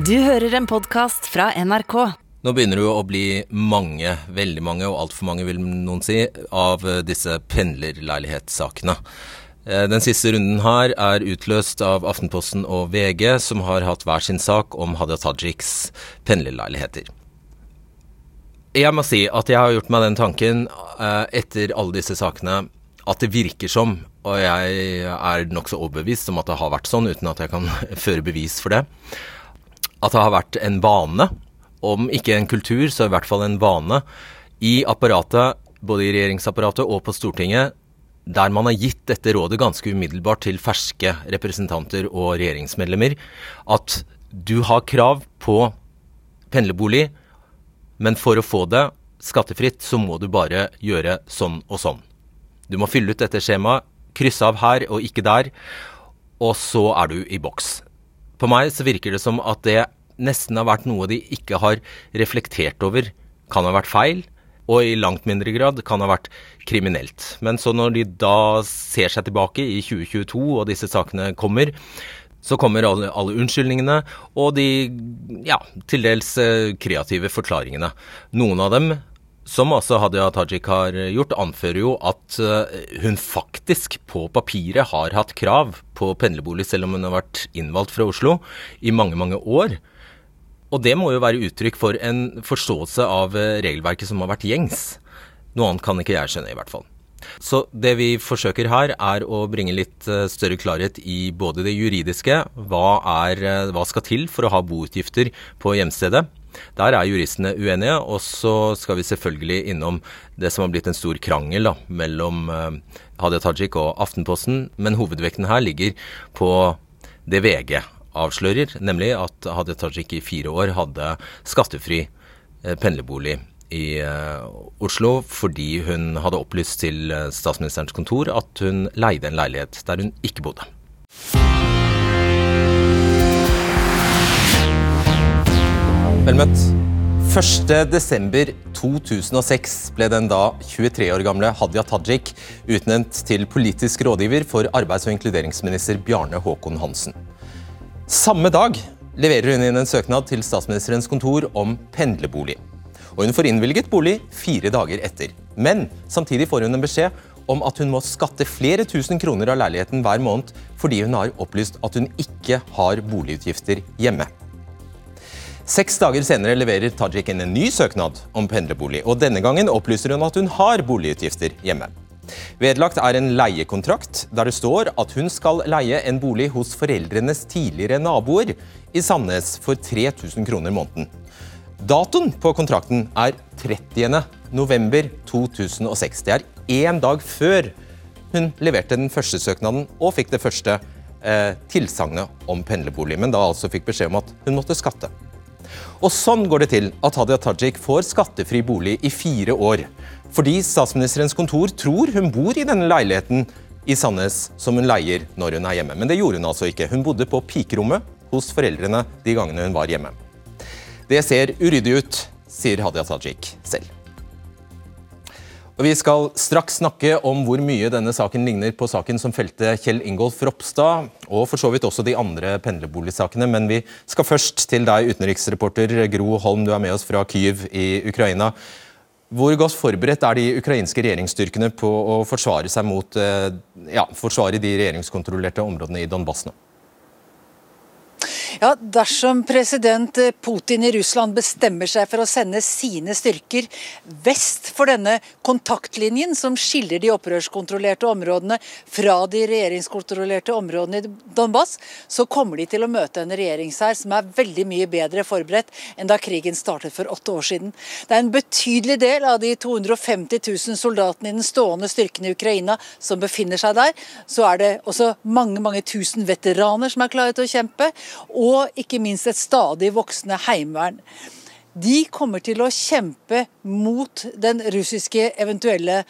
Du hører en podkast fra NRK. Nå begynner det jo å bli mange, veldig mange, og altfor mange vil noen si, av disse pendlerleilighetssakene. Eh, Den siste runden her er utløst av Aftenposten og VG, som har hatt hver sin sak om Hadia Tajiks pendlerleiligheter. Jeg må si at jeg har gjort meg den tanken eh, etter alle disse sakene at det virker som, og jeg er nokså overbevist om at det har vært sånn, uten at jeg kan føre bevis for det, at det har vært en vane, om ikke en kultur, så i hvert fall en vane, i apparatet, både i regjeringsapparatet og på Stortinget, der man har gitt dette rådet ganske umiddelbart til ferske representanter og regjeringsmedlemmer, at du har krav på pendlerbolig, men for å få det skattefritt, så må du bare gjøre sånn og sånn. Du må fylle ut dette skjemaet, krysse av her og ikke der, og så er du i boks. På meg så virker det som at det nesten har vært noe de ikke har reflektert over. Kan ha vært feil, og i langt mindre grad kan ha vært kriminelt. Men så når de da ser seg tilbake i 2022 og disse sakene kommer, så kommer alle, alle unnskyldningene og de ja, til dels eh, kreative forklaringene. Noen av dem som altså Hadia Tajik har gjort, anfører jo at eh, hun faktisk på papiret har hatt krav på pendlerbolig, selv om hun har vært innvalgt fra Oslo i mange, mange år. Og det må jo være uttrykk for en forståelse av eh, regelverket som har vært gjengs. Noe annet kan ikke jeg skjønne, i hvert fall. Så det vi forsøker her, er å bringe litt eh, større klarhet i både det juridiske, hva, er, hva skal til for å ha boutgifter på hjemstedet, der er juristene uenige, og så skal vi selvfølgelig innom det som har blitt en stor krangel da, mellom uh, Hadia Tajik og Aftenposten, men hovedvekten her ligger på det VG avslører, nemlig at Hadia Tajik i fire år hadde skattefri uh, pendlerbolig i uh, Oslo fordi hun hadde opplyst til statsministerens kontor at hun leide en leilighet der hun ikke bodde. Vel møtt. 1.12.2006 ble den da 23 år gamle Hadia Tajik utnevnt til politisk rådgiver for arbeids- og inkluderingsminister Bjarne Håkon Hansen. Samme dag leverer hun inn en søknad til statsministerens kontor om pendlerbolig. Og hun får innvilget bolig fire dager etter. Men samtidig får hun en beskjed om at hun må skatte flere tusen kroner av leiligheten hver måned fordi hun har opplyst at hun ikke har boligutgifter hjemme. Seks dager senere leverer Tajik inn en ny søknad om pendlerbolig, og denne gangen opplyser hun at hun har boligutgifter hjemme. Vedlagt er en leiekontrakt der det står at hun skal leie en bolig hos foreldrenes tidligere naboer i Sandnes for 3000 kroner måneden. Datoen på kontrakten er 30. november 2006. Det er én dag før hun leverte den første søknaden og fikk det første eh, tilsagnet om pendlerbolig, men da altså fikk beskjed om at hun måtte skatte. Og sånn går det til at Hadia Tajik får skattefri bolig i fire år. Fordi statsministerens kontor tror hun bor i denne leiligheten i Sandnes som hun leier når hun er hjemme. Men det gjorde hun altså ikke. Hun bodde på pikerommet hos foreldrene de gangene hun var hjemme. Det ser uryddig ut, sier Hadia Tajik selv. Og Vi skal straks snakke om hvor mye denne saken ligner på saken som felte Kjell Ingolf Ropstad, og for så vidt også de andre pendlerboligsakene. Men vi skal først til deg, utenriksreporter Gro Holm, du er med oss fra Kyiv i Ukraina. Hvor godt forberedt er de ukrainske regjeringsstyrkene på å forsvare mot ja, forsvare de regjeringskontrollerte områdene i Donbass nå? Ja, Dersom president Putin i Russland bestemmer seg for å sende sine styrker vest for denne kontaktlinjen som skiller de opprørskontrollerte områdene fra de regjeringskontrollerte områdene i Donbass, så kommer de til å møte en regjeringshær som er veldig mye bedre forberedt enn da krigen startet for åtte år siden. Det er en betydelig del av de 250 000 soldatene i den stående styrken i Ukraina som befinner seg der. Så er det også mange mange tusen veteraner som er klare til å kjempe og ikke minst et stadig voksende heimevern. De kommer til å kjempe mot den russiske eventuelle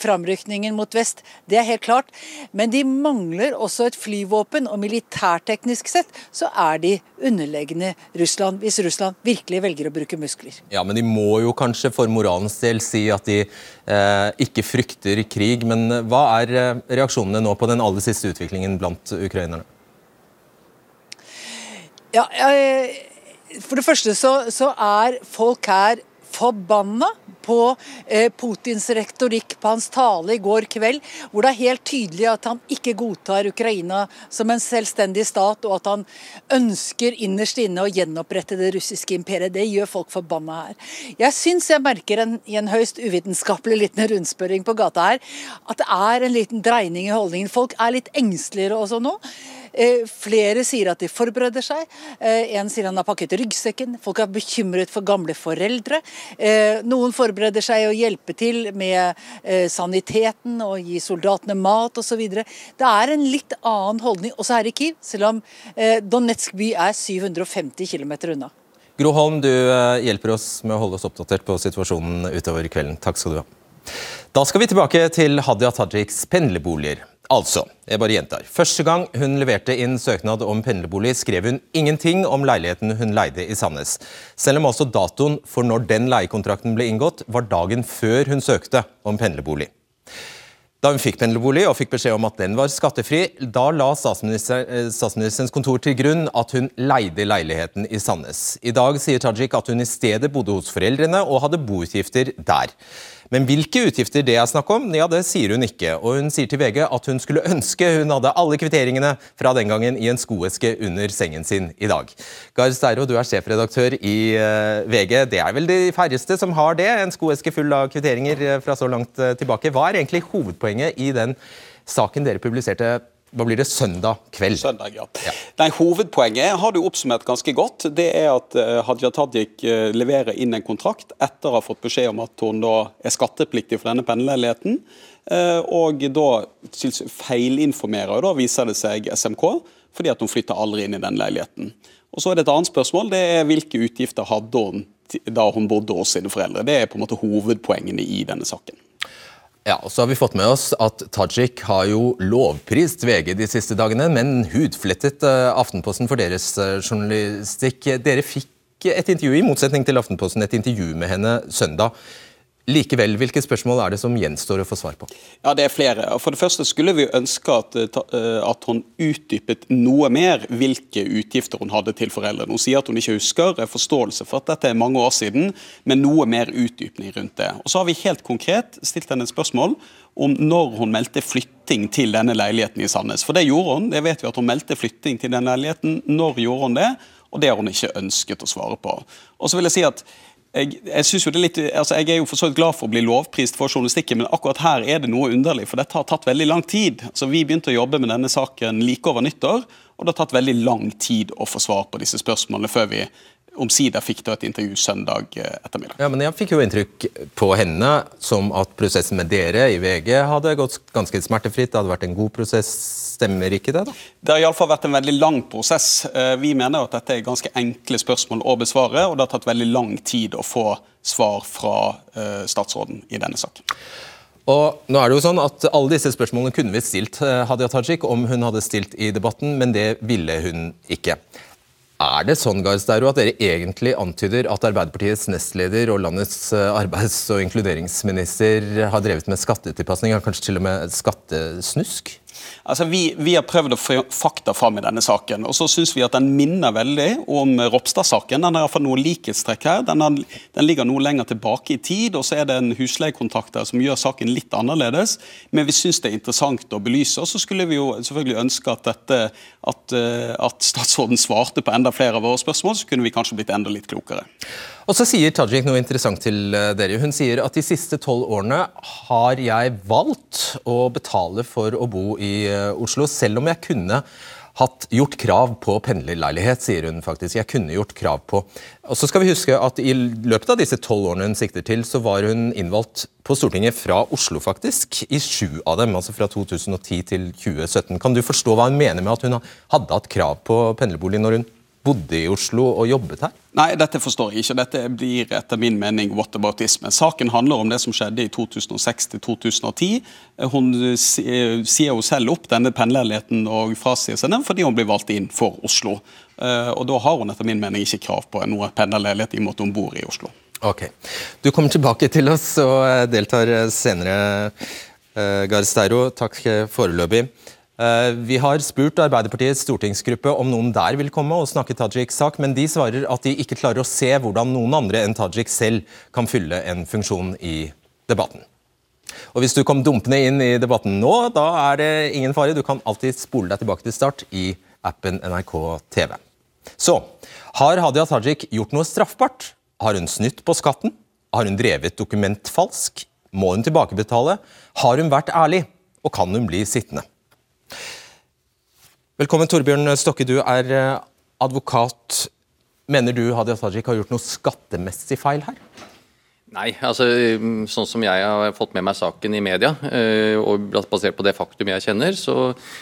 framrykningen mot vest, det er helt klart. Men de mangler også et flyvåpen, og militærteknisk sett så er de underlegne Russland, hvis Russland virkelig velger å bruke muskler. Ja, men de må jo kanskje for moralens del si at de eh, ikke frykter krig. Men hva er reaksjonene nå på den aller siste utviklingen blant ukrainerne? Ja, For det første så, så er folk her forbanna på eh, Putins retorikk på hans tale i går kveld, hvor det er helt tydelig at han ikke godtar Ukraina som en selvstendig stat, og at han ønsker innerst inne å gjenopprette det russiske imperiet. Det gjør folk forbanna her. Jeg syns jeg merker en, i en høyst uvitenskapelig liten rundspørring på gata her, at det er en liten dreining i holdningen. Folk er litt engsteligere også nå. Eh, flere sier at de forbereder seg. Eh, en sier han har pakket ryggsekken. Folk er bekymret for gamle foreldre. Eh, noen forbereder seg å hjelpe til med saniteten og gi soldatene mat osv. Det er en litt annen holdning også her i Kiev, selv om Donetsk by er 750 km unna. Gro Holm, du hjelper oss med å holde oss oppdatert på situasjonen utover kvelden. Takk skal du ha. Da skal vi tilbake til Hadia Tajiks pendlerboliger. Altså, jeg bare gjentar. Første gang hun leverte inn søknad om pendlerbolig, skrev hun ingenting om leiligheten hun leide i Sandnes. Selv om også datoen for når den leiekontrakten ble inngått, var dagen før hun søkte om pendlerbolig. Da hun fikk pendlerbolig og fikk beskjed om at den var skattefri, da la statsminister, eh, statsministerens kontor til grunn at hun leide leiligheten i Sandnes. I dag sier Tajik at hun i stedet bodde hos foreldrene og hadde boutgifter der. Men hvilke utgifter det er snakk om, ja det sier hun ikke. Og hun sier til VG at hun skulle ønske hun hadde alle kvitteringene fra den gangen i en skoeske under sengen sin i dag. Gard Steiro, du er sjefredaktør i uh, VG. Det er vel de færreste som har det, en skoeske full av kvitteringer eh, fra så langt uh, tilbake. Hva er egentlig hovedpoenget i den saken dere publiserte hva blir det søndag kveld? Søndag, ja. ja. Nei, Hovedpoenget har du oppsummert ganske godt. Det er at uh, Hadia Tajik uh, leverer inn en kontrakt etter å ha fått beskjed om at hun da er skattepliktig for denne pendlerleiligheten. Uh, og da feilinformerer, da viser det seg SMK, fordi at hun flytter aldri inn i den leiligheten. Og Så er det et annet spørsmål. det er Hvilke utgifter hadde hun da hun bodde hos sine foreldre? Det er på en måte hovedpoengene i denne saken. Ja, og så har vi fått med oss at Tajik har jo lovprist VG de siste dagene, men hudflettet uh, Aftenposten for deres uh, journalistikk. Dere fikk et intervju, i motsetning til Aftenposten, et intervju med henne søndag. Likevel, hvilke spørsmål er det som gjenstår å få svar på? Ja, Det er flere. For det første skulle vi ønske at, eh, at hun utdypet noe mer hvilke utgifter hun hadde til foreldrene. Hun sier at hun ikke husker, er forståelse for at dette er mange år siden, men noe mer utdypning rundt det. Og Så har vi helt konkret stilt henne et spørsmål om når hun meldte flytting til denne leiligheten i Sandnes. For det gjorde hun. Det vet vi at hun meldte flytting til denne leiligheten. Når gjorde hun det? Og det har hun ikke ønsket å svare på. Og så vil jeg si at jeg, jeg, jo det er litt, altså jeg er jo for så vidt glad for å bli lovprist for journalistikken, men akkurat her er det noe underlig. For dette har tatt veldig lang tid. Altså vi begynte å jobbe med denne saken like over nyttår. Og det har tatt veldig lang tid å få svar på disse spørsmålene før vi omsider fikk da et intervju søndag eh, ettermiddag. Ja, men Jeg fikk jo inntrykk på henne som at prosessen med dere i VG hadde gått ganske smertefritt. Det hadde vært en god prosess. Stemmer ikke det? da? Det har iallfall vært en veldig lang prosess. Eh, vi mener at dette er ganske enkle spørsmål å besvare, og det har tatt veldig lang tid å få svar fra eh, statsråden i denne saken. Og nå er det jo sånn at Alle disse spørsmålene kunne vi stilt Hadia Tajik om hun hadde stilt i debatten, men det ville hun ikke. Er det sånn Garstero, at dere egentlig antyder at Arbeiderpartiets nestleder og landets eh, arbeids- og inkluderingsminister har drevet med skattetilpasning, kanskje til og med skattesnusk? Altså, vi, vi, har prøvd å få fakta fram i denne saken. og så synes vi at Den minner veldig om Ropstad-saken. Den har iallfall noe likhetstrekk her. Den, har, den, ligger noe lenger tilbake i tid, og så er det en husleiekontakt der som gjør saken litt annerledes. Men vi syns det er interessant å belyse. Og så skulle vi jo selvfølgelig ønske at, dette, at, eh, at statsråden svarte på enda flere av våre spørsmål, så kunne vi kanskje blitt enda litt klokere. Og så sier Tajik noe interessant til eh, dere. Hun sier at de siste tolv årene har jeg valgt å betale for å bo i eh, Oslo, selv om jeg kunne hatt gjort krav på pendlerleilighet, sier hun faktisk. Jeg kunne gjort krav på. Og så skal vi huske at I løpet av disse tolv årene hun sikter til, så var hun innvalgt på Stortinget fra Oslo, faktisk. I sju av dem, altså fra 2010 til 2017. Kan du forstå hva hun mener med at hun hadde hatt krav på pendlerbolig når hun bodde i Oslo og jobbet her? Nei, dette forstår jeg ikke. Dette blir etter min mening whataboutisme. Saken handler om det som skjedde i 2006 til 2010. Hun sier jo selv opp denne pendlerleiligheten og frasier seg den fordi hun blir valgt inn for Oslo. Eh, og da har hun etter min mening ikke krav på noe pendlerleilighet i og med at hun bor i Oslo. Ok. Du kommer tilbake til oss og deltar senere, eh, Gahr Steiro. Takk foreløpig. Eh, vi har spurt Arbeiderpartiets stortingsgruppe om noen der vil komme og snakke Tajiks sak, men de svarer at de ikke klarer å se hvordan noen andre enn Tajik selv kan fylle en funksjon i debatten. Og Hvis du kom dumpende inn i debatten nå, da er det ingen fare. Du kan alltid spole deg tilbake til start i appen NRK TV. Så har Hadia Tajik gjort noe straffbart? Har hun snytt på skatten? Har hun drevet dokumentfalsk? Må hun tilbakebetale? Har hun vært ærlig? Og kan hun bli sittende? Velkommen, Torbjørn Stokke. Du er eh, advokat. Mener du Hadia Tajik har gjort noe skattemessig feil her? Nei, altså sånn som jeg har fått med meg saken i media, eh, og basert på det faktum jeg kjenner, så,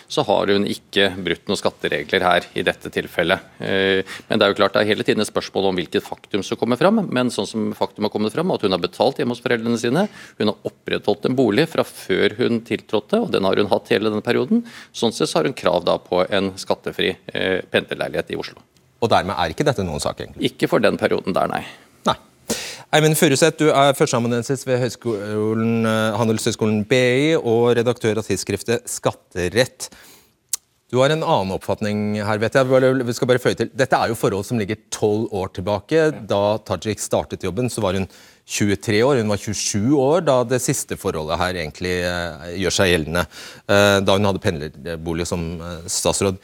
så har hun ikke brutt noen skatteregler her i dette tilfellet. Eh, men det er jo klart det er hele tiden et spørsmål om hvilket faktum som kommer fram. Men sånn som faktum har kommet fram, at hun har betalt hjemme hos foreldrene sine, hun har opprettholdt en bolig fra før hun tiltrådte, og den har hun hatt hele denne perioden. Sånn sett så har hun krav da på en skattefri eh, pendlerleilighet i Oslo. Og dermed er ikke dette noen sak, egentlig? Ikke for den perioden der, nei. nei. Eivind Furuseth, du er førsteamanuensis ved Høyskolen, eh, Handelshøyskolen BI og redaktør av tidsskriftet Skatterett. Du har en annen oppfatning her, vet jeg. Vi skal bare føye til. Dette er jo forhold som ligger tolv år tilbake. Da Tajik startet jobben, så var hun 23 år. Hun var 27 år da det siste forholdet her egentlig eh, gjør seg gjeldende. Eh, da hun hadde pendlerbolig som statsråd.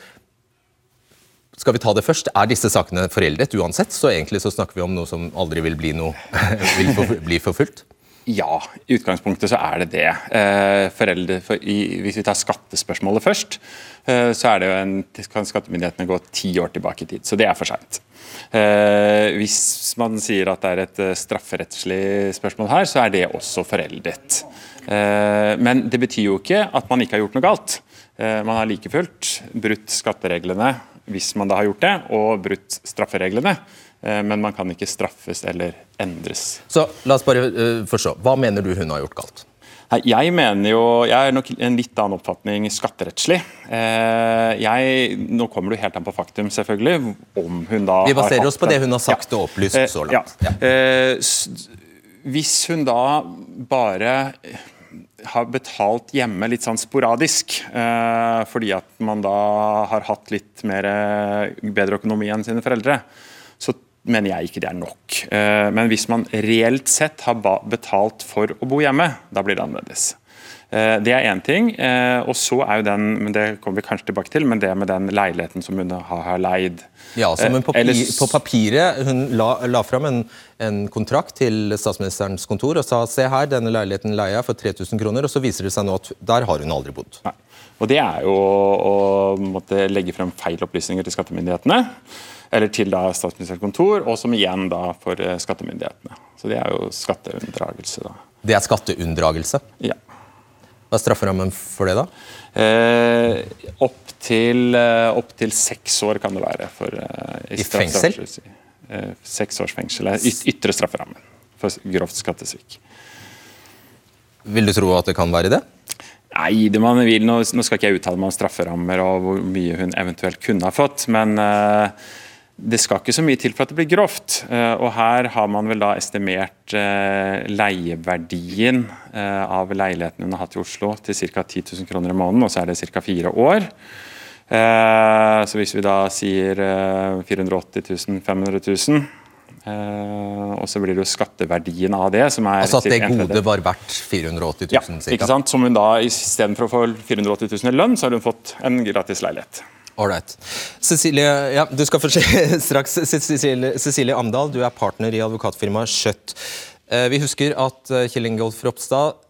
Skal vi ta det først? Er disse sakene foreldet uansett? Så egentlig så snakker vi om noe som aldri vil bli, noe, vil for, bli forfulgt? Ja, i utgangspunktet så er det det. Eh, foreldre, for i, hvis vi tar skattespørsmålet først, eh, så er det jo en, kan skattemyndighetene gå ti år tilbake i tid. Så det er for seint. Eh, hvis man sier at det er et strafferettslig spørsmål her, så er det også foreldet. Men det betyr jo ikke at man ikke har gjort noe galt. Man har like fullt brutt skattereglene hvis man da har gjort det, og brutt straffereglene. Eh, men man kan ikke straffes eller endres. Så la oss bare uh, forstå. Hva mener du hun har gjort galt? Jeg mener jo, jeg har nok en litt annen oppfatning skatterettslig. Eh, jeg, nå kommer du helt an på faktum, selvfølgelig. om hun da Vi baserer oss på det hun har sagt ja. og opplyst så langt. Ja. Ja. Hvis hun da bare har betalt hjemme litt sånn sporadisk, eh, fordi at man da har hatt litt mer, eh, bedre økonomi enn sine foreldre, så mener jeg ikke det er nok. Eh, men hvis man reelt sett har betalt for å bo hjemme, da blir det annerledes. Eh, det er én ting. Eh, og så er jo den, men det kommer vi kanskje tilbake til, men det med den leiligheten som hun har leid. Ja, som men på, Eller, på papiret Hun la, la fram en, en, kontrakt til statsministerens kontor og sa se her, denne leiligheten leier jeg for 3000 kroner, og så viser det seg nå at der har hun aldri bodd. Nei. Og Det er jo å måtte legge frem feil opplysninger til skattemyndighetene. Eller til da statsministerens kontor, og som igjen da for eh, skattemyndighetene. Så Det er jo skatteunndragelse. da. Det er skatteunndragelse? Ja. Hva er strafferammen for det, da? Eh, Opptil eh, opp til seks år kan det være. For, eh, I fengsel? Eh, seks års fengsel er yt ytre strafferammen for grovt skattesvik. Vil du tro at det kan være det? Nei, det man vil. Nå, nå skal ikke jeg uttale meg om strafferammer og hvor mye hun eventuelt kunne ha fått. men eh, det skal ikke så mye til for at det blir grovt. Eh, og Her har man vel da estimert eh, leieverdien eh, av leiligheten hun har hatt i Oslo til ca. 10 000 kroner i måneden, og så er det ca. fire år. Så hvis vi da sier 480 000, 500 000 og så blir det jo skatteverdien av det. som er... Altså at det gode var verdt 480 000? Ja, ikke sant? Som hun da istedenfor å få 480 000 i lønn, så har hun fått en gratis leilighet. Ålreit. Cecilie, ja, du skal få straks. Cecilie, Cecilie Amdal, du er partner i advokatfirmaet Skjøtt. Eh, vi husker at eh, Kjell Ingolf Ropstad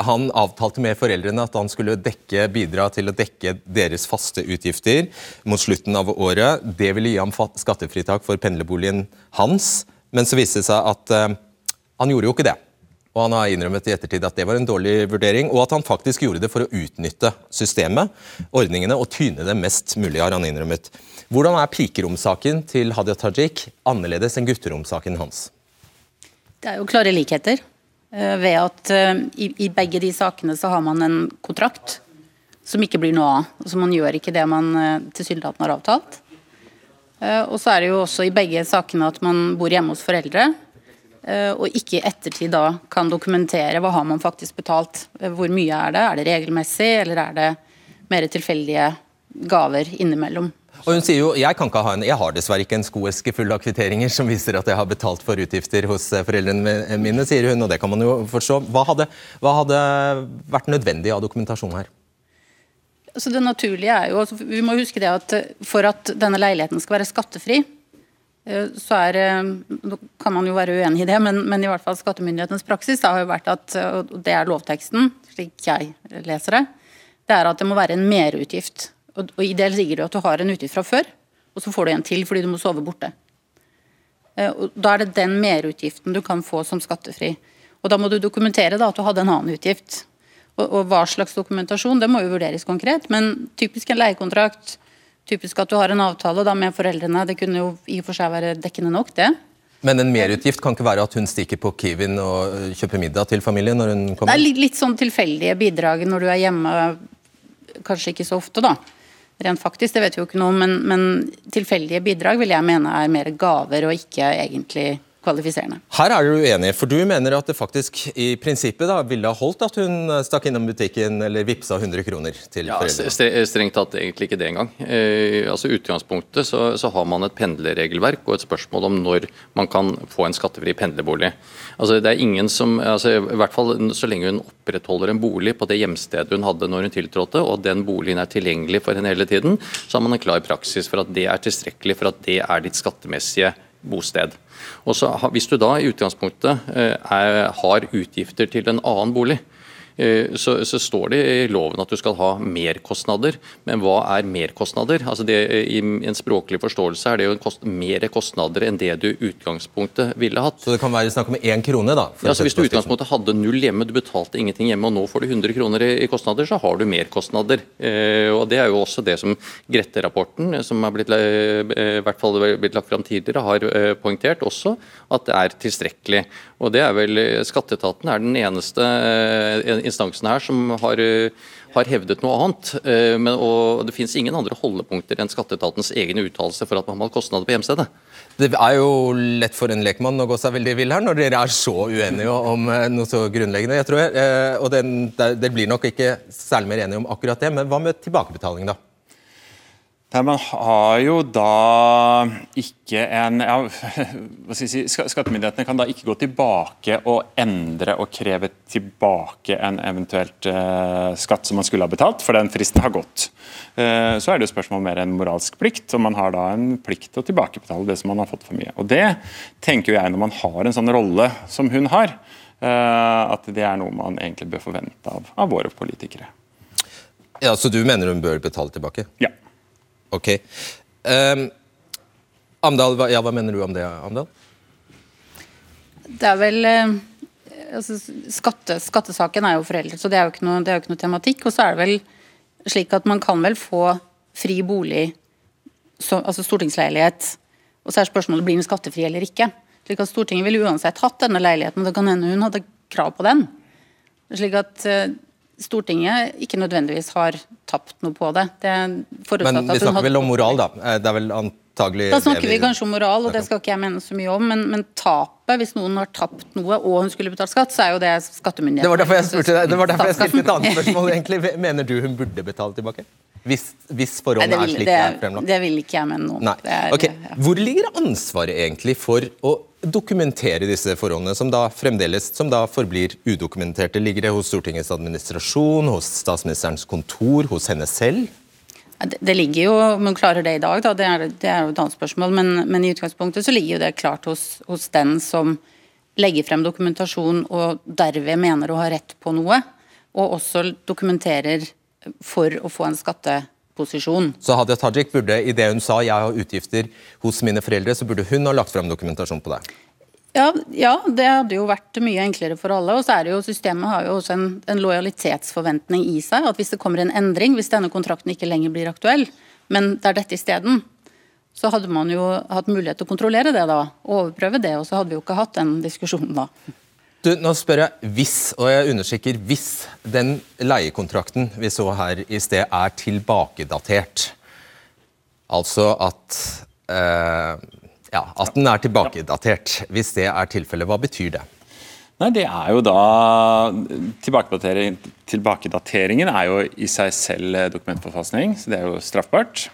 han avtalte med foreldrene at han skulle dekke, bidra til å dekke deres faste utgifter mot slutten av året. Det ville gi ham skattefritak for pendlerboligen hans, men så viste det seg at uh, han gjorde jo ikke det. Og Han har innrømmet i ettertid at det var en dårlig vurdering, og at han faktisk gjorde det for å utnytte systemet, ordningene, og tyne det mest mulig, har han innrømmet. Hvordan er pikeromsaken til Hadia Tajik annerledes enn gutteromsaken hans? Det er jo klare likheter. Eh, ved at eh, i, begge de sakene så har man en kontrakt som ikke blir noe av. Så man gjør ikke det man uh, tilsynelatende har avtalt. Og så er det jo også i begge sakene at man bor hjemme hos foreldre. Eh, og ikke i ettertid da kan dokumentere hva har man faktisk betalt. Eh, hvor mye er det? Er det regelmessig, eller er det mer tilfeldige gaver innimellom. Og hun sier jo, jeg kan ikke ha en, jeg har dessverre ikke en skoeske full av kvitteringer som viser at jeg har betalt for utgifter hos eh, foreldrene mine, sier hun, og det kan man jo forstå. Hva hadde, hva hadde vært nødvendig av dokumentasjon her? Så det naturlige er jo, altså Vi må huske det at for at denne leiligheten skal være skattefri, så er Nå kan man jo være uenig i det, men, men i hvert fall skattemyndighetenes praksis har jo vært at, og det er lovteksten, slik jeg leser det, det er at det må være en merutgift og, og I det ligger det at du har en utgift fra før, og så får du en til fordi du må sove borte. Eh, og Da er det den merutgiften du kan få som skattefri. Og Da må du dokumentere da, at du hadde en annen utgift. Og, og Hva slags dokumentasjon, det må jo vurderes konkret, men typisk en leiekontrakt, typisk at du har en avtale da med foreldrene, det kunne jo i og for seg være dekkende nok, det. Men en merutgift kan ikke være at hun stikker på Kiwin og kjøper middag til familien når hun kommer? Det er litt, litt sånn tilfeldige bidrag når du er hjemme, kanskje ikke så ofte, da rent faktisk, det vet vi jo ikke noe om, men, men tilfeldige bidrag vil jeg mene er mer gaver og ikke egentlig kvalifiserende. Her er du uenig, for du mener at det faktisk i prinsippet da, ville ha holdt at hun stakk innom butikken eller vippsa 100 kroner til ja, foreldrene? Strengt tatt egentlig ikke det engang. Eh, altså utgangspunktet så, så, har man et pendlerregelverk og et spørsmål om når man kan få en skattefri pendlerbolig. Altså, det er ingen som, altså, i hvert fall Så lenge hun opprettholder en bolig på det hjemstedet hun hadde når hun tiltrådte, og den boligen er tilgjengelig for henne hele tiden, så har man en klar praksis for at det er tilstrekkelig for at det er ditt skattemessige bosted. Og så, Hvis du da i utgangspunktet eh, er, har utgifter til en annen bolig, så, så, står det i loven at du skal ha merkostnader. Men hva er merkostnader? Altså det, I en språklig forståelse er det jo kost, mer kostnader enn det du utgangspunktet ville hatt. Så det kan være snakk om én krone, da? Ja, så Hvis du utgangspunktet hadde null hjemme, du betalte ingenting hjemme, og nå får du 100 kroner i, i kostnader, så har du merkostnader. Eh, og Det er jo også det som Grette-rapporten, som er blitt, eh, i hvert fall blitt lagt fram tidligere, har eh, poengtert også at det er tilstrekkelig. Og det er vel, Skatteetaten er den eneste eh, instansen her som har, eh, har hevdet noe annet. Eh, men, og Det finnes ingen andre holdepunkter enn skatteetatens egne uttalelse for at man har kostnader på hjemstedet. Det er jo lett for en lekmann å gå seg veldig vill her, når dere er så uenige om noe så grunnleggende. jeg tror. Og Dere blir nok ikke særlig mer enige om akkurat det, men hva med tilbakebetaling, da? Nei, Man har jo da ikke en ja, hva skal jeg si, Skattemyndighetene kan da ikke gå tilbake og endre og kreve tilbake en eventuelt eh, skatt som man skulle ha betalt, for den fristen har gått. Eh, så er det jo spørsmål mer en moralsk plikt, og man har da en plikt til å tilbakebetale det som man har fått for mye. Og Det tenker jeg når man har en sånn rolle som hun har, eh, at det er noe man egentlig bør forvente av, av våre politikere. Ja, Så du mener hun bør betale tilbake? Ja. Ok. Um, Amdal, hva, ja, hva mener du om det, Amdal? Det er vel eh, altså, skatte, Skattesaken er jo foreldet, så det er jo, noe, det er jo ikke noe, tematikk. Og så er det vel slik at man kan vel få fri bolig, så, altså stortingsleilighet, og så er spørsmålet blir den skattefri eller ikke. Slik at Stortinget ville uansett hatt denne leiligheten, og det kan hende hun hadde krav på den. Slik at eh, Stortinget ikke nødvendigvis har tapt noe på det. det Men vi snakker vel om moral, da? Eh, det er vel antagelig Da snakker vi kanskje om moral, og det skal ikke jeg mene så mye om. Men, men tapet, hvis noen har tapt noe og hun skulle betalt skatt, så er jo det skattemyndighetene. Det var derfor jeg spurte deg, det var derfor jeg stilte et annet spørsmål, egentlig. Mener du hun burde betale tilbake? Hvis, hvis forholdene er slik det, det er fremlagt? Det vil ikke jeg mene noe om. okay. Hvor ligger ansvaret egentlig for å dokumentere disse forholdene, som da fremdeles som da forblir udokumenterte? Ligger det hos Stortingets administrasjon, hos statsministerens kontor, hos henne selv? Det, ligger jo, Om hun klarer det i dag, da, det, er, det er jo et annet spørsmål. Men, men, i utgangspunktet så ligger jo det klart hos, hos den som legger frem dokumentasjon og derved mener å ha rett på noe, og også dokumenterer for å få en skatteposisjon. Så Hadia Tajik burde i det hun sa jeg har utgifter hos mine foreldre, så burde hun ha lagt fram dokumentasjon på det? Ja, ja, det hadde jo vært mye enklere for alle. og så er det jo Systemet har jo også en, en, lojalitetsforventning i seg. at Hvis det kommer en endring, hvis denne kontrakten ikke lenger blir aktuell, men det er dette isteden, så hadde man jo hatt mulighet til å kontrollere det da, overprøve det. Og så hadde vi jo ikke hatt den diskusjonen da. Du, nå spør jeg hvis, og jeg understreker hvis, den leiekontrakten vi så her i sted er tilbakedatert. Altså at eh, ja, at den er tilbakedatert. Hvis det er tilfellet, hva betyr det? Nei, det er jo da tilbakedatering, Tilbakedateringen er jo i seg selv dokumentforfalskning, så det er jo straffbart.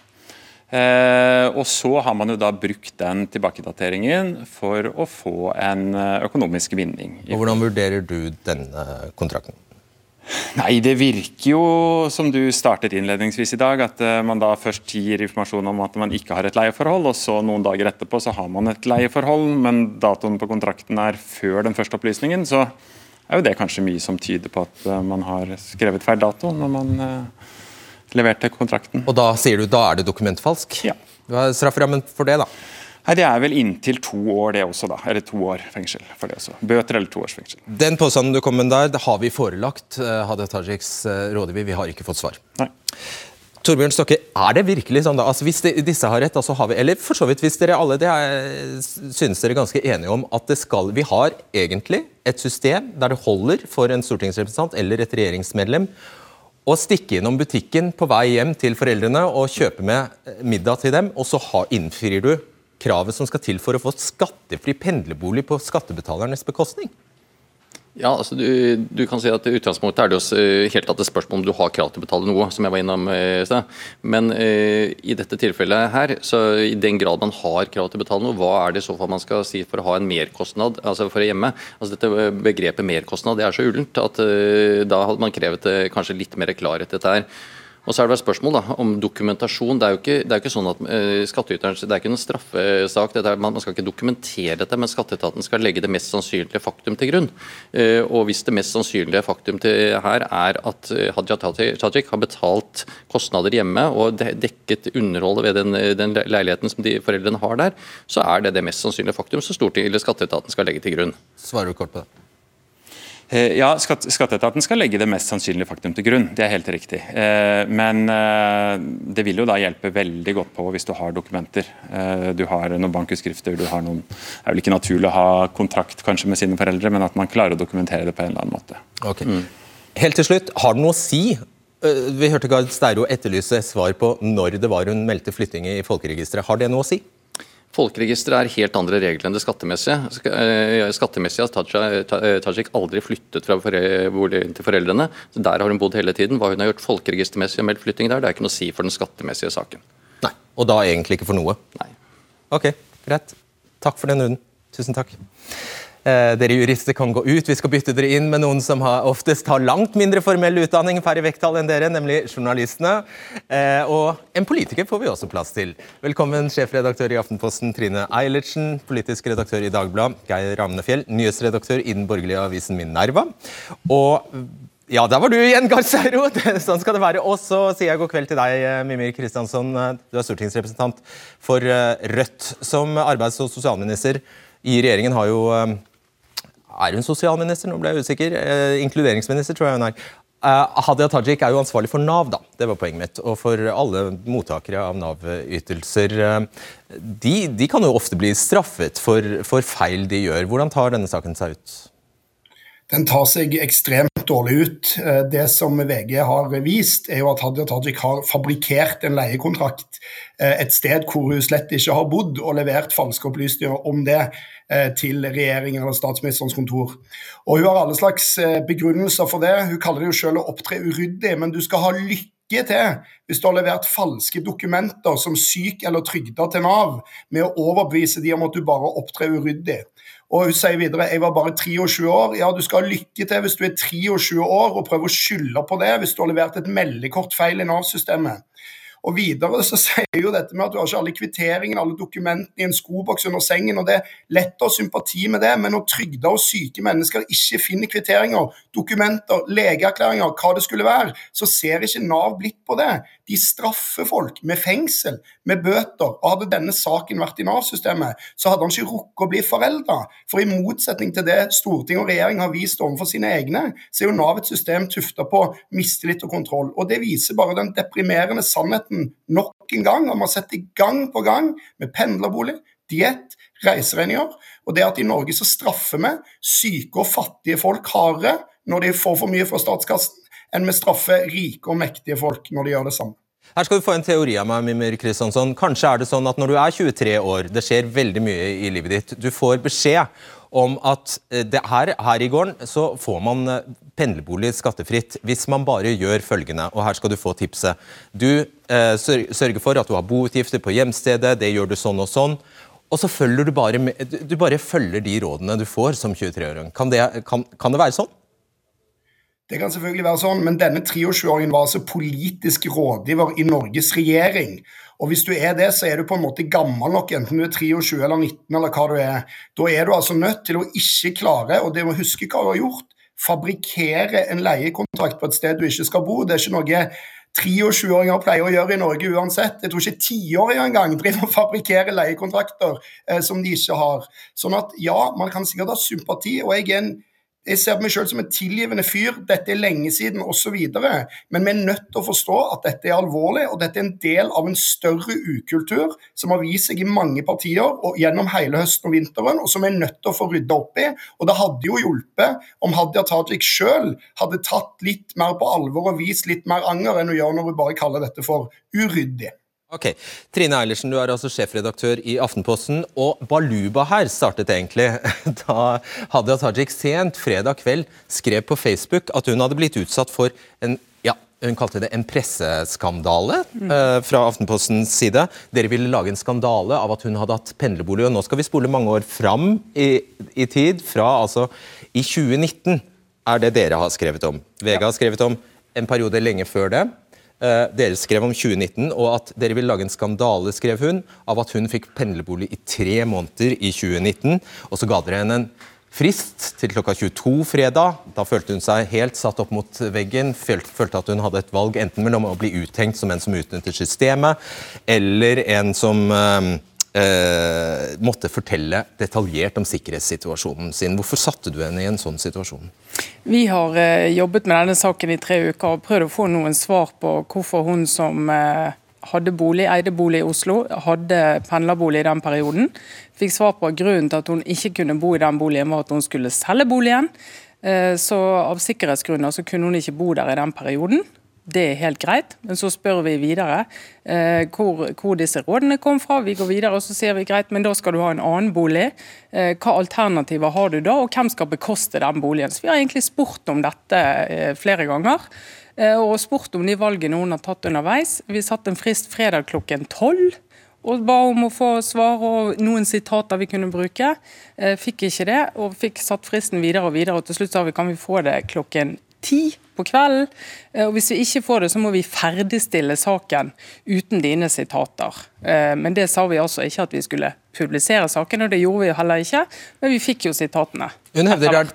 Eh, og så har man jo da brukt den tilbakedateringen for å få en økonomisk vinning. Og Hvordan vurderer du denne kontrakten? Nei, Det virker jo, som du startet innledningsvis i dag, at uh, man da først gir informasjon om at man ikke har et leieforhold, og så noen dager etterpå så har man et leieforhold, men datoen på kontrakten er før den første opplysningen. Så er jo det kanskje mye som tyder på at man har skrevet feil dato når man leverte kontrakten. Og da sier du da er det dokumentfalsk? Ja. Hva er strafferammen for det, da? Nei, Det er vel inntil to år, det også. da, Eller to år fengsel for det også. Bøter eller to års fengsel. Den påstanden du kom med der, det har vi forelagt uh, Hadia Tajiks uh, rådgiver. Vi har ikke fått svar. Nei. Torbjørn Stokke, er det virkelig sånn da? Altså, hvis de, disse har rett, altså har vi, eller for så vidt hvis dere alle det er, synes dere ganske enige om at det skal Vi har egentlig et system der det holder for en stortingsrepresentant eller et regjeringsmedlem å stikke innom butikken på vei hjem til foreldrene og kjøpe med eh, middag til dem, og så innfrir du kravet som skal til for å få skattefri pendlerbolig på skattebetalernes bekostning? Ja, altså du, du, kan si at I utgangspunktet er det jo eh, helt at det spørsmål om du har krav til å betale noe, som jeg var innom eh, i sted. Men uh, i dette tilfellet her, så i den grad man har krav til å betale noe, hva er det i så fall man skal si for å ha en merkostnad altså for å hjemme? Altså Dette begrepet merkostnad det er så ullent at uh, da hadde man krevet uh, kanskje litt mer klarhet i dette her. Og så er det et spørsmål da, om dokumentasjon. Det er jo ikke, det er ikke sånn at uh, skattyteren, Det er ikke noen straffesak. Er, man, skal ikke dokumentere dette, men skatteetaten skal legge det mest sannsynlige faktum til grunn. Uh, og Hvis det mest sannsynlige faktum til her er at uh, Hadia Tajik har betalt kostnader hjemme og dekket underholdet ved den, den, leiligheten som de foreldrene har der, så er det det mest sannsynlige faktum som skatteetaten skal legge til grunn. Svarer du kort på det? Eh, ja, Skatteetaten skal legge det mest sannsynlige faktum til grunn, det er helt riktig. Eh, men eh, det vil jo da hjelpe veldig godt på hvis du har dokumenter. Du har noen bankutskrifter, du har noen Det er vel ikke naturlig å ha kontrakt kanskje med sine foreldre, men at man klarer å dokumentere det på en eller annen måte. Ok. Mm. Helt til slutt, har det noe å si vi hørte Gard Steiro etterlyse svar på når det var hun meldte flytting i folkeregisteret. Har det noe å si? Folkeregisteret er helt andre regler enn det skattemessige. Eh, skattemessig har Tajik aldri flyttet fra boligen til foreldrene. så Der har hun bodd hele tiden. Hva hun har gjort folkeregistermessig og meldt flytting der, det er ikke noe å si for den skattemessige saken. Nei, Og da egentlig ikke for noe? Nei. Ok, greit. Takk for den runden. Tusen takk. Eh, dere jurister kan gå ut. Vi skal bytte dere inn med noen som har, oftest har langt mindre formell utdanning færre vekttall enn dere, nemlig journalistene. Eh, og en politiker får vi også plass til. Velkommen sjefredaktør i Aftenposten Trine Eilertsen, politisk redaktør i Dagbladet Geir Ramnefjell, nyhetsredaktør i den borgerlige avisen Minerva. Og ja, der var du igjen, Garceiro! Sånn skal det være. Og så sier jeg god kveld til deg, Mimir Kristiansson. Du er stortingsrepresentant for Rødt. Som arbeids- og sosialminister i regjeringen har jo er hun sosialminister? Nå ble jeg usikker. Eh, inkluderingsminister, tror jeg hun er. Uh, Hadia Tajik er jo ansvarlig for Nav, da. det var poenget mitt. Og for alle mottakere av Nav-ytelser. Uh, de, de, kan jo ofte bli straffet for, for, feil de gjør. Hvordan tar denne saken seg ut? Den tar seg ekstremt dårlig ut. Uh, det som VG har vist, er jo at Hadia Tajik har fabrikkert en leiekontrakt et sted hvor hun slett ikke har bodd, og levert falske opplysninger om det. Eh, til regjeringen eller statsministerens kontor. Og Hun har alle slags eh, begrunnelser for det. Hun kaller det jo selv å opptre uryddig, men du skal ha lykke til hvis du har levert falske dokumenter som syk eller trygda til Nav, med å overbevise de om at du bare opptrer uryddig. Og Hun sier videre jeg var bare 23 år. Ja, du skal ha lykke til hvis du er 23 år og prøver å skylde på det hvis du har levert et meldekort feil i Nav-systemet. Og videre så sier jo dette med at du har ikke alle kvitteringene, alle dokumentene i en skoboks under sengen. og Det er lett å ha sympati med det, men når trygda og syke mennesker ikke finner kvitteringer, dokumenter, legeerklæringer, hva det skulle være, så ser ikke Nav blitt på det. De straffer folk med fengsel, med bøter. Og hadde denne saken vært i Nav-systemet, så hadde han ikke rukket å bli forelda. For i motsetning til det storting og regjering har vist overfor sine egne, så er jo Nav et system tufta på mistillit og kontroll. Og det viser bare den deprimerende sannheten nok en gang. Og man setter gang på gang med pendlerbolig, diett, reiseregninger. Og det at i Norge så straffer vi syke og fattige folk hardere når de får for mye fra statskassen, enn vi straffer rike og mektige folk når de gjør det samme. Her skal du få en teori av meg, Mimir Kristiansson. Kanskje er det sånn at når du er 23 år, det skjer veldig mye i livet ditt, du får beskjed om at eh, her, her i gården så får man eh, pendlerbolig skattefritt hvis man bare gjør følgende, og her skal du få tipset. Du eh, sørger for at du har boutgifter på hjemstedet, det gjør du sånn og sånn. Og så følger du bare du bare følger de rådene du får som 23-åring. Kan, kan, kan det være sånn? Det kan selvfølgelig være sånn, men denne 23-åringen var altså politisk rådgiver i Norges regjering. Og hvis du er det, så er du på en måte gammel nok, enten du er 23 eller 19 eller hva du er. Da er du altså nødt til å ikke klare, og det må huske hva du har gjort, fabrikkere en leiekontrakt på et sted du ikke skal bo. Det er ikke noe 23-åringer pleier å gjøre i Norge uansett. Jeg tror ikke tiåringer engang driver og fabrikkerer leiekontrakter eh, som de ikke har. Sånn at ja, man kan sikkert ha sympati, og jeg er en jeg ser på meg selv som en tilgivende fyr, dette er lenge siden osv. Men vi er nødt til å forstå at dette er alvorlig, og dette er en del av en større ukultur som har vist seg i mange partier og gjennom hele høsten og vinteren, og som vi er nødt til å få rydda opp i. Og det hadde jo hjulpet om Hadia Tajik sjøl hadde tatt litt mer på alvor og vist litt mer anger enn hun gjør når hun bare kaller dette for uryddig. Ok, Trine Eilertsen, du er altså sjefredaktør i Aftenposten. Og baluba her startet egentlig da Hadia Tajik sent fredag kveld skrev på Facebook at hun hadde blitt utsatt for en ja, hun kalte det en presseskandale mm. uh, fra Aftenpostens side. Dere ville lage en skandale av at hun hadde hatt pendlerbolig. og Nå skal vi spole mange år fram i, i tid. Fra altså i 2019 er det dere har skrevet om. VG har skrevet om en periode lenge før det. Uh, dere skrev om 2019, og at dere ville lage en skandale skrev hun, av at hun fikk pendlerbolig i tre måneder i 2019. Og så ga dere henne en frist til klokka 22 fredag. Da følte hun seg helt satt opp mot veggen. Følte, at hun hadde et valg enten mellom å bli uthengt som en som utnytter systemet, eller en som uh, måtte fortelle detaljert om sikkerhetssituasjonen sin. Hvorfor satte du henne i en sånn situasjon? Vi har eh, jobbet med denne saken i tre uker og prøvd å få noen svar på hvorfor hun som eh, hadde bolig, eide bolig i Oslo, hadde pendlerbolig i den perioden. Fikk svar på grunnen til at hun ikke kunne bo i den boligen, var at hun skulle selge boligen. Eh, så av sikkerhetsgrunner så kunne hun ikke bo der i den perioden. Det er helt greit, men så spør vi videre eh, hvor, hvor, disse rådene kom fra. Vi går videre og så sier vi greit, men da skal du ha en annen bolig. Eh, hva alternativer har du da, og hvem skal bekoste den boligen? Så Vi har egentlig spurt om dette eh, flere ganger. Eh, og spurt om de valgene hun har tatt underveis. Vi satte en frist fredag klokken tolv og ba om å få svar og noen sitater vi kunne bruke. Eh, fikk ikke det, og fikk satt fristen videre og videre. og Til slutt sa vi kan vi få det klokken ti på kvelden. Eh, og Hvis vi ikke får det, så må vi ferdigstille saken uten dine sitater. Eh, men det sa vi altså ikke at vi skulle publisere saken, og det gjorde vi heller ikke. Men vi fikk jo sitatene. Hun hevder,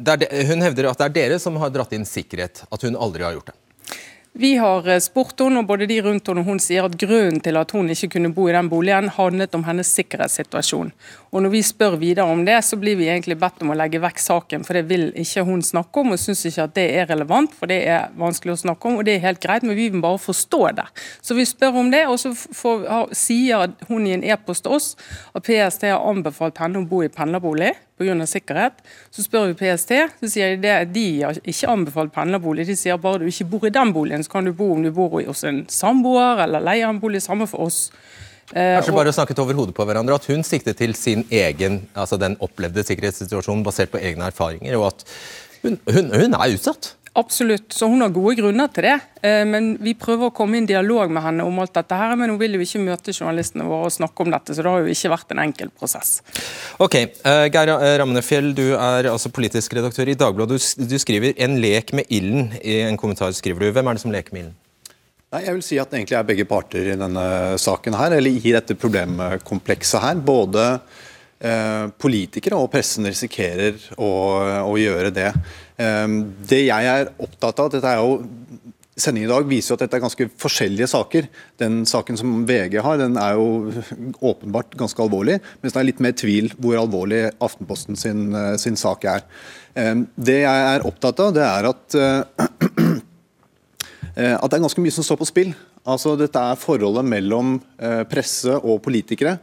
det er, hun hevder at det er dere som har dratt inn sikkerhet, at hun aldri har gjort det. Vi har eh, spurt henne, og både de rundt henne og hun sier at grunnen til at hun ikke kunne bo i den boligen, handlet om hennes sikkerhetssituasjon. Og Når vi spør videre om det, så blir vi egentlig bedt om å legge vekk saken, for det vil ikke hun snakke om, og syns ikke at det er relevant, for det er vanskelig å snakke om, og det er helt greit, men vi vil bare forstå det. Så vi spør om det, og så får, sier hun i en e-post til oss at PST har anbefalt henne å bo i pendlerbolig pga. sikkerhet. Så spør vi PST, så sier de at de har ikke anbefalt pendlerbolig. De sier bare du ikke bor i den boligen, så kan du bo om du bor hos en samboer eller leier en bolig. Samme for oss. Eh, Kanskje bare snakket over hodet på hverandre. At hun siktet til sin egen, altså den opplevde sikkerhetssituasjonen basert på egne erfaringer, og at hun, hun, hun er utsatt. Absolutt, så hun har gode grunner til det. Eh, men vi prøver å komme i en dialog med henne om alt dette her, men hun vil jo ikke møte journalistene våre og snakke om dette, så det har jo ikke vært en enkel prosess. Ok, uh, Geir Ramnefjell, du er altså politisk redaktør i Dagbladet. Du, du, skriver 'en lek med ilden' i en kommentar. skriver du. Hvem er det som leker med ilden? Nei, jeg vil si at det egentlig er begge parter i denne saken her, eller i dette problemkomplekset her. Både eh, politikere og pressen risikerer å, å gjøre det. Ehm, det jeg er opptatt av, dette er jo Sendingen i dag viser jo at dette er ganske forskjellige saker. Den saken som VG har, den er jo åpenbart ganske alvorlig, mens det er litt mer tvil hvor alvorlig Aftenposten sin, eh, sin sak er. Ehm, det jeg er opptatt av, det er at, eh, eh, at det er ganske mye som står på spill. Altså, dette er forholdet mellom presse og politikere.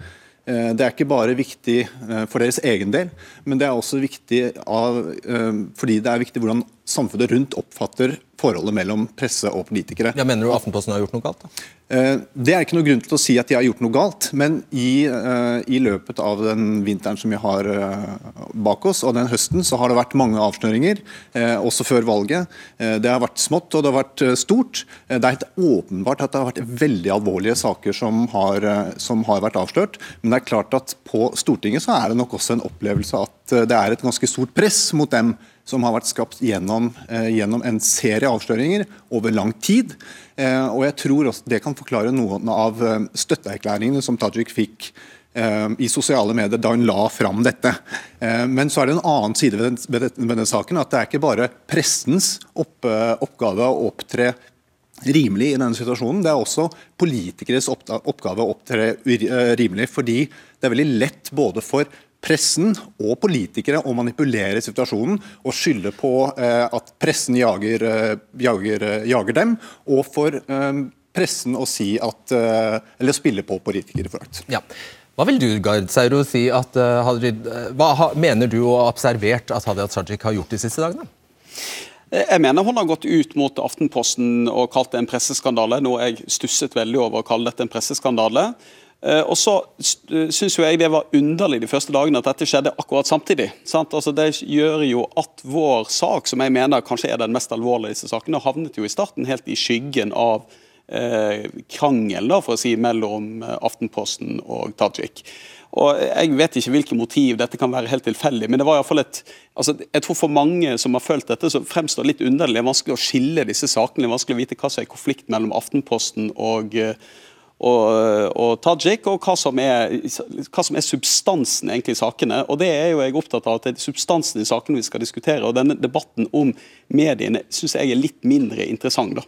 Eh, det er ikke bare viktig eh, for deres egen del, men det er også viktig av, eh, fordi det er viktig hvordan samfunnet rundt oppfatter forholdet mellom presse og politikere. Ja, Mener du Aftenposten har gjort noe galt? da? Eh, det er ikke noe grunn til å si at de har gjort noe galt, men i, uh, i løpet av den vinteren som vi har uh, bak oss, og den høsten, så har det vært mange avsløringer, også før valget. det har vært smått og det har vært stort. det er helt åpenbart at det har vært veldig alvorlige saker som har, som har vært avslørt. Men det er klart at på Stortinget så er det nok også en opplevelse at det er et ganske stort press mot dem som har vært skapt gjennom, gjennom en serie avsløringer over lang tid. Eh, og jeg tror også Det kan forklare noen av eh, støtteerklæringene som Tajik fikk eh, i sosiale medier da hun la fram dette. Men så er det en annen side ved, den, ved denne saken. at Det er ikke bare pressens oppgave å opptre rimelig i denne situasjonen. Det er også politikeres oppgave å opptre rimelig. Fordi det er veldig lett både for pressen og politikere å manipulere situasjonen og skylde på eh, at pressen jager, eh, jager, eh, jager, dem, og for eh, pressen å si at, eh, eller spille på politikerforakt. Ja. Hva vil du Gard Seiro, si at, uh, Hadrid, hva ha, mener du å ha observert at Hadia Tajik har gjort de siste dagene? Jeg mener hun har gått ut mot Aftenposten og kalt det en presseskandale, noe jeg stusset veldig over å kalle dette en presseskandale. Eh, og så synes syns jeg det var underlig de første dagene at dette skjedde akkurat samtidig. Altså det gjør jo at vår sak, som jeg mener kanskje er den mest alvorlige av disse sakene, havnet jo i starten helt i skyggen av eh, krangel da, for å si, mellom eh, Aftenposten og Tajik. Og Jeg vet ikke hvilke motiv, dette kan være helt tilfeldig, men det var i fall et altså jeg tror For mange som har følt dette, så fremstår det litt underlig. Det er vanskelig å skille disse sakene. Det er vanskelig å vite hva som er konflikt mellom Aftenposten og eh, og, og Tajik, og hva som, er, hva som, er, substansen egentlig i sakene. Og Det er jo jeg opptatt av at det er substansen i sakene vi skal diskutere. og Denne debatten om mediene syns jeg er litt mindre interessant. da.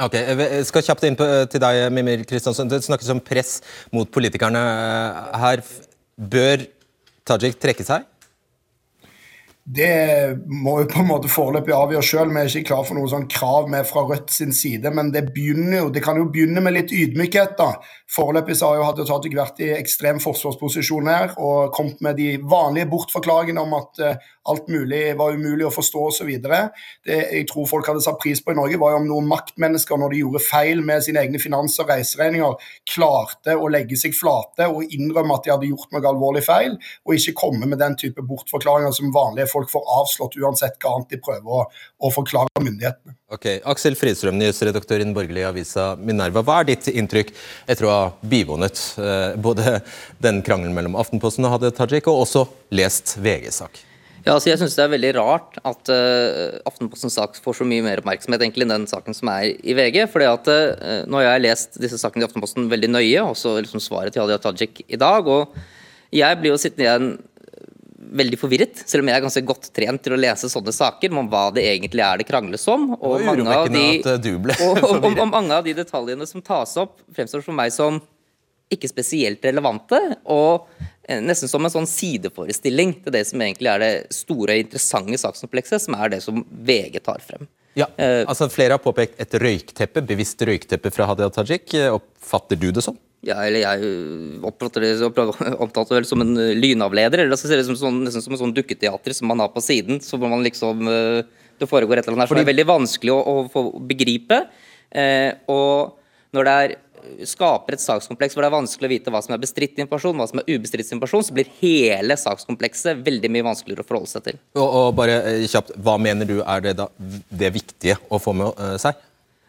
Ok, Jeg skal kjapt inn på, til deg, Mimir Kristiansen. Det snakkes om press mot politikerne her. Bør Tajik trekke seg? Det må jo på en måte foreløpig avgjøre sjøl. Vi er ikke klar for noe sånn krav med fra Rødt sin side. Men det, jo, det kan jo begynne med litt ydmykhet. da. Foreløpig så har jo Hadia Tajik vært i ekstrem forsvarsposisjon her og kommet med de vanlige bortforklaringene om at uh, alt mulig var umulig å forstå osv. Det jeg tror folk hadde satt pris på i Norge, var jo om noen maktmennesker, når de gjorde feil med sine egne finans- og reiseregninger, klarte å legge seg flate og innrømme at de hadde gjort noe alvorlig feil, og ikke komme med den type bortforklaringer som vanlige folk får avslått uansett hva annet de prøver å, å forklare myndighetene. Ok, Aksel Fridstrøm, nyhetsredaktør i den borgerlige avisa Minerva. Hva er ditt inntrykk etter å ha bivånet eh, både den krangelen mellom Aftenposten og Hadia Tajik, og også lest VGs sak? Ja, altså jeg synes Det er veldig rart at uh, Aftenpostens sak får så mye mer oppmerksomhet egentlig enn den saken som er i VG. fordi at uh, Nå har jeg lest disse sakene i Aftenposten veldig nøye, også liksom svaret til Hadia Tajik i dag. og Jeg blir jo sittende igjen veldig forvirret, selv om jeg er ganske godt trent til å lese sånne saker om hva det egentlig er det krangles om. Og mange, av de, og, og, og, mange av de detaljene som tas opp, fremstår for meg som ikke spesielt relevante. og eh, Nesten som en sånn sideforestilling til det som egentlig er det store, interessante sakskomplekset, som er det som VG tar frem. Ja, eh, altså Flere har påpekt et røykteppe, bevisst røykteppe fra Hadia Tajik. Oppfatter du det sånn? Ja, eller jeg oppfatter det opptatt vel som en eh, lynavleder. eller så ser det som, sånn, nesten som en sånn dukketeater som man har på siden. så man liksom, Det foregår et eller annet her som er veldig vanskelig å, å få begripe. Eh, og når det er skaper et sakskompleks hvor det er vanskelig å vite hva som er bestridt informasjon, hva som er ubestridt informasjon, så blir hele sakskomplekset veldig mye vanskeligere å forholde seg til. Og, og bare eh, kjapt, Hva mener du er det, da, det viktige å få med uh, seg?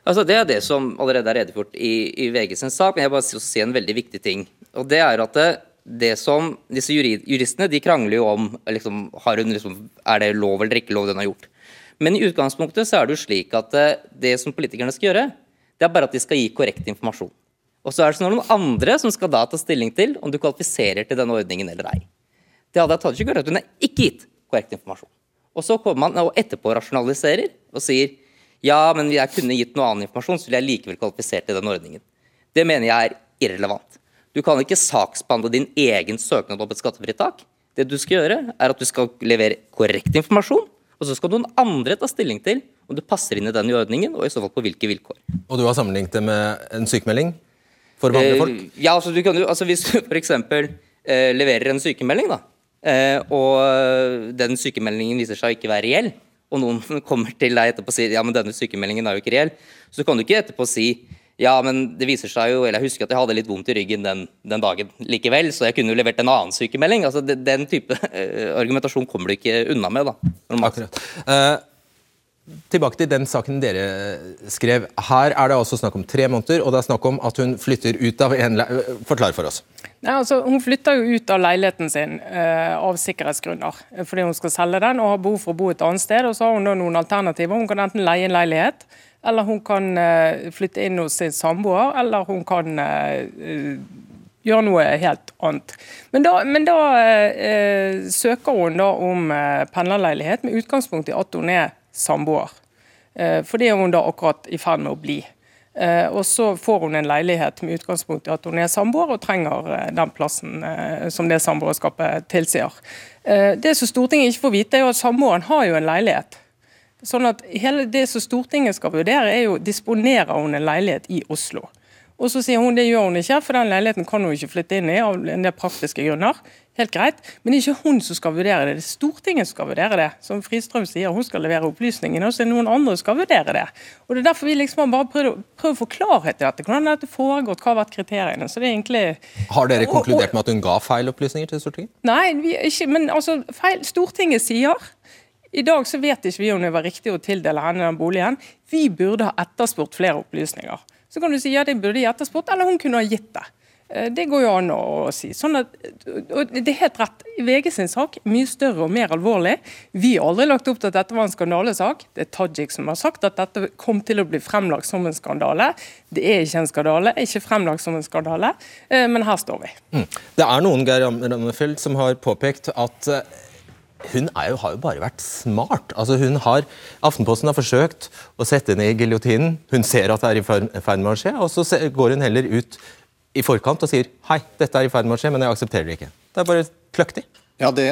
Altså Det er det som allerede er redegjort i, i VG sin sak, men jeg vil bare si en veldig viktig ting. Og det er at det, det som Disse juristene de krangler jo om liksom, hun, liksom, er det lov eller ikke lov den har gjort. Men i utgangspunktet så er det jo slik at det, det som politikerne skal gjøre, det er bare at de skal gi korrekt informasjon. Og så er det noen andre som skal da ta stilling til om du kvalifiserer til denne ordningen eller ei. Det hadde jeg tatt ikke at hun er ikke gitt korrekt informasjon. Og så kommer man og etterpå rasjonaliserer og sier ja, men jeg kunne gitt noe annen informasjon, så ville jeg likevel kvalifisert til den ordningen. Det mener jeg er irrelevant. Du kan ikke saksbehandle din egen søknad om et skattefritak. Det du skal gjøre, er at du skal levere korrekt informasjon, og så skal noen andre ta stilling til om du passer inn i den ordningen, og i så fall på hvilke vilkår. Og du har sammenlignet det med en sykemelding? For vanlige folk? Eh, ja, altså, du kan jo, altså Hvis du f.eks. Eh, leverer en sykemelding, da, eh, og den sykemeldingen viser seg å ikke være reell, og noen kommer til deg etterpå og sier ja, men denne sykemeldingen er jo ikke reell, så kan du ikke etterpå si ja, men det viser seg jo, eller jeg husker at jeg hadde litt vondt i ryggen den, den dagen likevel, så jeg kunne jo levert en annen sykemelding. Altså, Den type uh, argumentasjon kommer du ikke unna med. da. Akkurat. Tilbake til den saken dere skrev. Her er det altså snakk om tre måneder, og det er snakk om at hun flytter ut av en Forklar for oss. Nei, altså, hun flytter jo ut av leiligheten sin uh, av sikkerhetsgrunner. Fordi hun skal selge den og har behov for å bo et annet sted. og Så har hun da noen alternativer. Hun kan enten leie en leilighet eller hun kan uh, flytte inn hos sin samboer, eller hun kan uh, gjøre noe helt annet. Men da, men da søker hun da om pendlerleilighet med utgangspunkt i at hun er samboer. For det er hun da akkurat i ferd med å bli. Og så får hun en leilighet med utgangspunkt i at hun er samboer og trenger den plassen som det samboerskapet tilsier. Det som Stortinget ikke får vite, er jo at samboeren har jo en leilighet. Sånn at hele Det som Stortinget skal vurdere, er jo disponerer hun en leilighet i Oslo. Og så sier hun det gjør hun ikke, for den leiligheten kan hun ikke flytte inn i av en del praktiske grunner. Helt greit, Men det er ikke hun som skal vurdere det, det er Stortinget som skal vurdere det. Som Fristrøm sier, hun skal levere opplysningene, og så er det noen andre som skal vurdere det. Og Det er derfor vi liksom bare prøver, prøvd å få klarhet i dette. Hvordan har dette foregått, hva har vært kriteriene? Så det er egentlig... Har dere konkludert med at hun ga feil opplysninger til Stortinget? Nei, vi, ikke, men altså, feil. Stortinget sier i dag så vet ikke vi om det var riktig å tildele henne den boligen. Vi burde ha etterspurt flere opplysninger. Så kan du si ja, det burde de etterspurt, eller hun kunne ha gitt det. Eh, det går jo an å si. Sånn at, og det er helt rett. VG sin sak er mye større og mer alvorlig. Vi har aldri lagt opp til at dette var en skandalesak. Det er Tajik som har sagt at dette kom til å bli fremlagt som en skandale. Det er ikke en skandale, ikke fremlagt som en skandale, eh, men her står vi. Mm. Det er noen Geir Rammefeldt, som har påpekt at eh, hun jo, har jo bare vært smart. Altså hun har, Aftenposten har forsøkt å sette henne i giljotinen. Hun ser at det er i ferd med å skje, og så går hun heller ut i forkant og sier hei, dette er i ferd med å skje, men jeg aksepterer det ikke. Det er bare kløktig. Ja, det,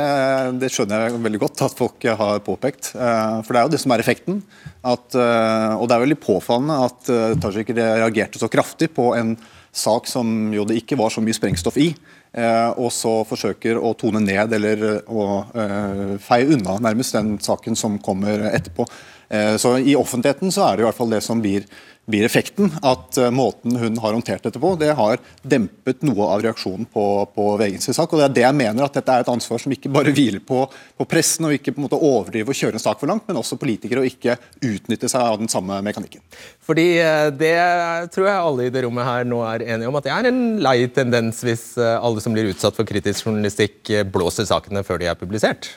det, skjønner jeg veldig godt at folk har påpekt. Eh, for det er jo det som er effekten. At, eh, og det er veldig påfallende at eh, Tajik reagerte så kraftig på en sak som jo det ikke var så mye sprengstoff i. Eh, og så forsøker å tone ned eller eh, å eh, feie unna nærmest den saken som kommer etterpå. Så I offentligheten så er det i hvert fall det som blir blir effekten at uh, måten hun har håndtert dette på, det har dempet noe av reaksjonen på, på VGs sak. og Det er det jeg mener at dette er et ansvar som ikke bare hviler på, på pressen, og ikke på en måte overdrive og kjøre en sak for langt, men også politikere, og ikke utnytte seg av den samme mekanikken. Fordi uh, Det tror jeg alle i det rommet her nå er enige om, at det er en lei tendens hvis uh, alle som blir utsatt for kritisk journalistikk, blåser sakene før de er publisert?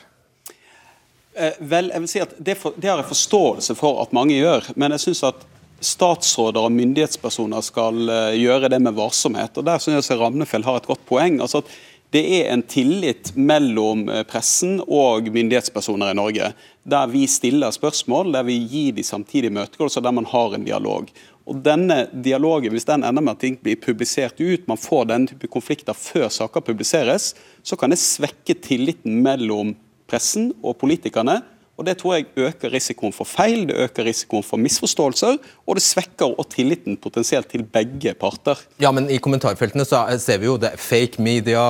Vel, jeg vil si at det, for, det har jeg forståelse for at mange gjør, men jeg synes at statsråder og myndighetspersoner skal eh, gjøre det med varsomhet. og Der synes jeg Ramnefjell har et godt poeng. altså at det er en tillit mellom eh, pressen og myndighetspersoner i Norge. Der vi stiller spørsmål, der vi gir de samtidig møtegåelser, der man har en dialog. Og denne dialogen, Hvis den ender med at ting blir publisert ut, man får denne type konflikter før saker publiseres, så kan det svekke tilliten mellom pressen og politikerne og Det tror jeg øker risikoen for feil, det øker risikoen for misforståelser, og det svekker og tilliten potensielt til begge parter. Ja, men I kommentarfeltene så ser vi jo det fake media,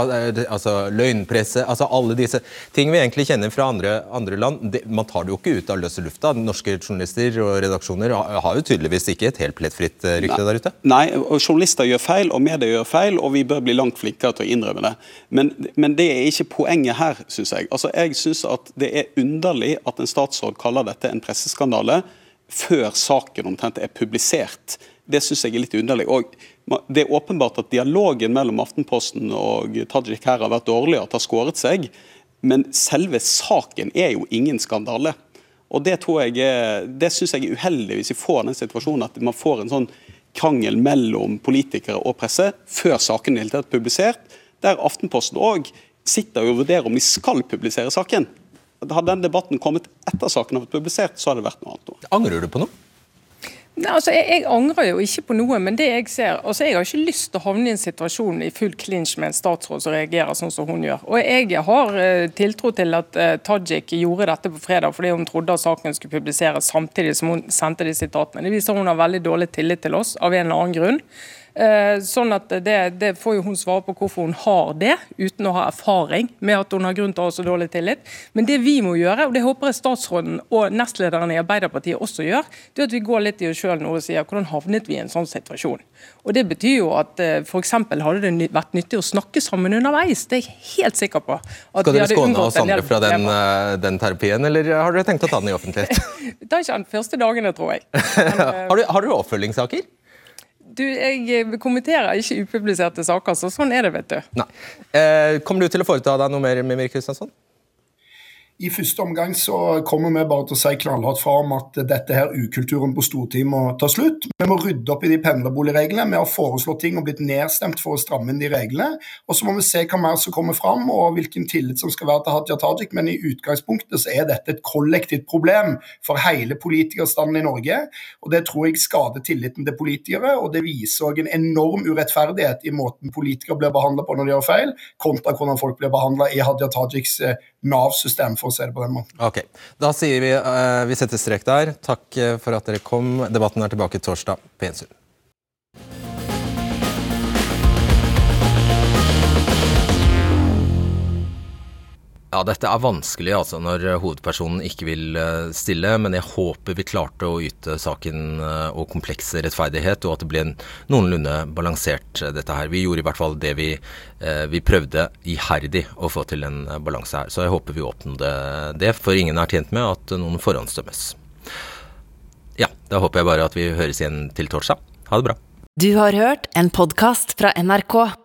altså løgnpresse altså Alle disse ting vi egentlig kjenner fra andre, andre land. Det, man tar det jo ikke ut av løse lufta. Norske journalister og redaksjoner har jo tydeligvis ikke et helt plettfritt eh, rykte der ute. Nei, og journalister gjør feil, og medier gjør feil, og vi bør bli langt flinkere til å innrømme det. Men, men det er ikke poenget her, syns jeg. Altså, Jeg syns at det er underlig at en statsråd kaller dette en presseskandale før saken omtrent er publisert. Det syns jeg er litt underlig. Og Det er åpenbart at dialogen mellom Aftenposten og Tajik her har vært dårlig, at det har skåret seg. Men selve saken er jo ingen skandale. Og Det, tror jeg det syns jeg er uheldig hvis vi får den situasjonen at man får en sånn krangel mellom politikere og presse før saken er publisert, der Aftenposten òg sitter og vurderer om de skal publisere saken. Hadde den debatten kommet etter saken har vært publisert, så hadde det vært noe annet. Angrer du på noe? Nei, altså, jeg, jeg, angrer jo ikke på noe, men det jeg ser altså, Jeg har ikke lyst til å havne i en situasjon i full klinsj med en statsråd som reagerer sånn som hun gjør. Og Jeg har uh, tiltro til at uh, Tajik gjorde dette på fredag fordi hun trodde at saken skulle publiseres samtidig som hun sendte de sitatene. Det viser hun har veldig dårlig tillit til oss av en eller annen grunn. Eh, sånn at det, det får jo hun svare på hvorfor hun har det, uten å ha erfaring med at hun har grunn til å ha så dårlig tillit. Men det vi må gjøre, og det håper jeg statsråden og nestlederen i Arbeiderpartiet også gjør, det er at vi går litt i oss sjøl nå og sier hvordan havnet vi i en sånn situasjon. Og Det betyr jo at eh, f.eks. hadde det vært nyttig å snakke sammen underveis. Det er jeg helt sikker på. Skal dere skåne oss andre fra den, eh, den, terapien, eller har dere tenkt å ta den i offentlighet? det tar ikke den første dagene, tror jeg. Men, har, du, har dere oppfølgingssaker? Du, Jeg kommenterer ikke upubliserte saker, så sånn er det, vet du. Nei. Eh, kommer du til å foreta deg noe mer, Mimir Kristiansson? I første omgang så kommer vi bare til å si knallhardt fra om at dette her ukulturen på Stortinget må ta slutt. Vi må rydde opp i de pendlerboligreglene. Vi har foreslått ting og blitt nedstemt for å stramme inn de reglene. Og så må vi se hva mer som kommer fram og hvilken tillit som skal være til Hadia Tajik. Men i utgangspunktet så er dette et kollektivt problem for hele politikerstanden i Norge. Og det tror jeg skader tilliten til politikere, og det viser òg en enorm urettferdighet i måten politikere blir behandla på når de gjør feil, kontra hvordan folk blir behandla i Hadia Tajiks eh, Nav-system for å se det på den måten. Ok, Da sier vi uh, vi setter strek der. Takk eh, for at dere kom. Debatten er tilbake torsdag på gjensyn. Ja, dette er vanskelig altså når eh, hovedpersonen ikke vil stille, men jeg håper vi klarte å yte saken og kompleks rettferdighet, og at det ble en noenlunde balansert dette her. Vi gjorde i hvert fall det vi Eh, vi prøvde iherdig å få til en eh, balanse her. Så jeg håper vi oppnådde det, for ingen er tjent med at noen forhåndsdømmes. Ja, da håper jeg bare at vi høres igjen til torsdag. Ha det bra. Du har hørt en podkast fra NRK.